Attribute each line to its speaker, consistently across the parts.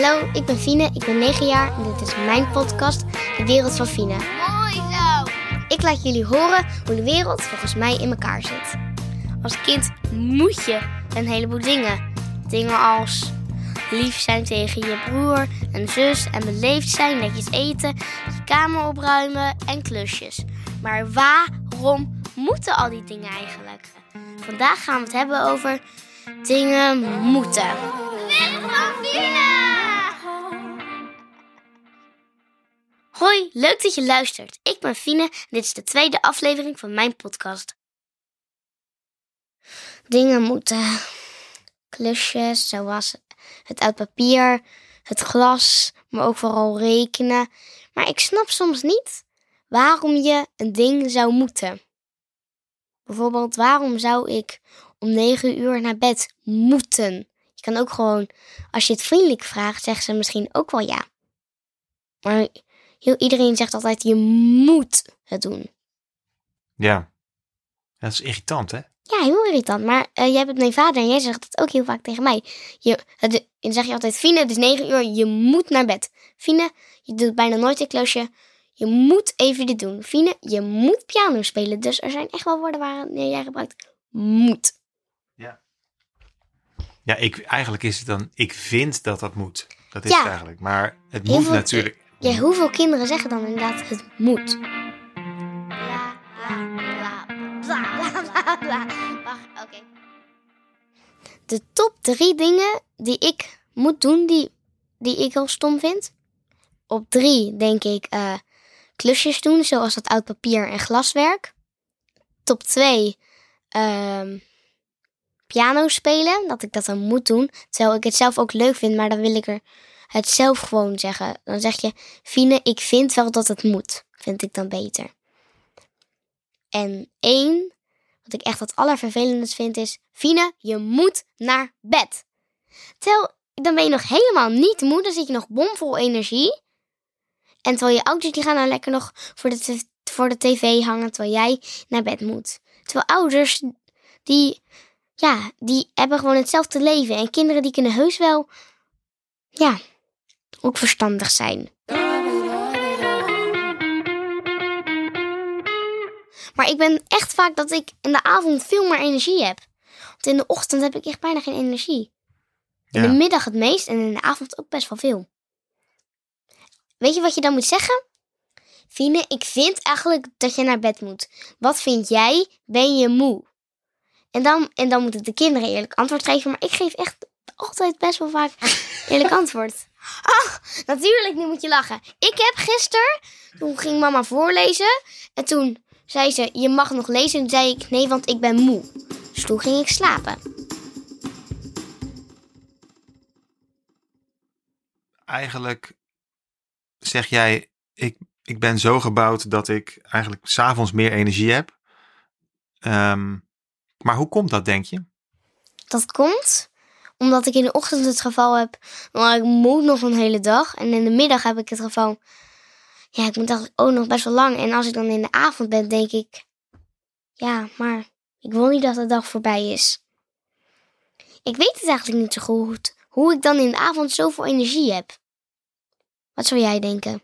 Speaker 1: Hallo, ik ben Fine, ik ben 9 jaar en dit is mijn podcast, De Wereld van Fine.
Speaker 2: Mooi zo.
Speaker 1: Ik laat jullie horen hoe de wereld volgens mij in elkaar zit. Als kind moet je een heleboel dingen. Dingen als lief zijn tegen je broer en zus en beleefd zijn, netjes eten, je kamer opruimen en klusjes. Maar waarom moeten al die dingen eigenlijk? Vandaag gaan we het hebben over dingen moeten.
Speaker 2: Wereld van Fine.
Speaker 1: Hoi, leuk dat je luistert. Ik ben Fine en dit is de tweede aflevering van mijn podcast. Dingen moeten. Klusjes, zoals het uit papier, het glas, maar ook vooral rekenen. Maar ik snap soms niet waarom je een ding zou moeten. Bijvoorbeeld, waarom zou ik om negen uur naar bed moeten? Je kan ook gewoon, als je het vriendelijk vraagt, zeggen ze misschien ook wel ja. Maar heel, iedereen zegt altijd, je moet het doen.
Speaker 3: Ja. Dat is irritant, hè?
Speaker 1: Ja, heel irritant. Maar eh, jij bent mijn vader en jij zegt het ook heel vaak tegen mij. Je, het, dan zeg je altijd, Fine, het is negen uur, je moet naar bed. Fine, je doet bijna nooit een klusje. Je moet even dit doen. Fine, je moet piano spelen. Dus er zijn echt wel woorden waar jij gebruikt. Moet.
Speaker 3: Ja, ik, eigenlijk is het dan, ik vind dat dat moet. Dat is
Speaker 1: Ja.
Speaker 3: het eigenlijk. Maar het
Speaker 1: Heel
Speaker 3: moet
Speaker 1: veel-
Speaker 3: natuurlijk.
Speaker 1: Ja, hoeveel kinderen zeggen dan inderdaad het moet? Bla, bla, bla, bla, bla, bla. Wacht, oké. De top drie dingen die ik moet doen, die, die ik heel stom vind. Op drie denk ik eh, klusjes doen, zoals dat oud papier en glaswerk. Top twee, ehm, piano spelen, dat ik dat dan moet doen. Terwijl ik het zelf ook leuk vind, maar dan wil ik er het zelf gewoon zeggen. Dan zeg je, Fine, ik vind wel dat het moet. Vind ik dan beter. En één, wat ik echt het allervervelendst vind, is... Fine, je moet naar bed. Terwijl, dan ben je nog helemaal niet moe. Dan zit je nog bomvol energie. En terwijl je ouders, die gaan dan lekker nog voor de, voor de tv hangen... terwijl jij naar bed moet. Terwijl ouders, die... Ja, die hebben gewoon hetzelfde leven. En kinderen, die kunnen heus wel... Ja, ook verstandig zijn. Maar ik ben echt vaak dat ik in de avond veel meer energie heb. Want in de ochtend heb ik echt bijna geen energie. In
Speaker 3: Ja.
Speaker 1: de middag het meest en in de avond ook best wel veel. Weet je wat je dan moet zeggen? Fine, ik vind eigenlijk dat je naar bed moet. Wat vind jij? Ben je moe? En dan, en dan moeten de kinderen eerlijk antwoord geven. Maar ik geef echt altijd best wel vaak eerlijk antwoord. Ach, natuurlijk, nu moet je lachen. Ik heb gisteren, toen ging mama voorlezen. En toen zei ze, je mag nog lezen. En toen zei ik, nee, want ik ben moe. Dus toen ging ik slapen.
Speaker 3: Eigenlijk zeg jij, ik, ik ben zo gebouwd dat ik eigenlijk s'avonds meer energie heb. Ehm, maar hoe komt dat, denk je?
Speaker 1: Dat komt omdat ik in de ochtend het geval heb, maar ik moet nog een hele dag. En in de middag heb ik het geval, ja, ik moet eigenlijk ook nog best wel lang. En als ik dan in de avond ben, denk ik, ja, maar ik wil niet dat de dag voorbij is. Ik weet het eigenlijk niet zo goed hoe ik dan in de avond zoveel energie heb. Wat zou jij denken?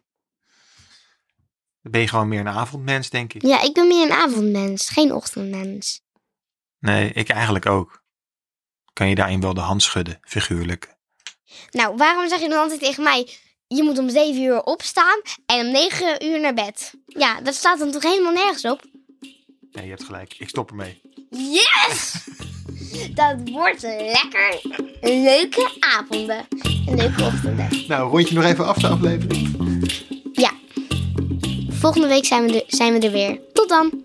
Speaker 3: Dan ben je gewoon meer een avondmens, denk ik.
Speaker 1: Ja, ik ben meer een avondmens, geen ochtendmens.
Speaker 3: Nee, ik eigenlijk ook. Kan je daarin wel de hand schudden, figuurlijk.
Speaker 1: Nou, waarom zeg je dan altijd tegen mij... je moet om 7 uur opstaan en om 9 uur naar bed? Ja, dat staat dan toch helemaal nergens op?
Speaker 3: Nee, je hebt gelijk. Ik stop ermee.
Speaker 1: Yes! Dat wordt lekker leuke avonden. En leuke ochtenden.
Speaker 3: Nou, rond je nog even af de aflevering.
Speaker 1: Ja. Volgende week zijn we, er, zijn we er weer. Tot dan!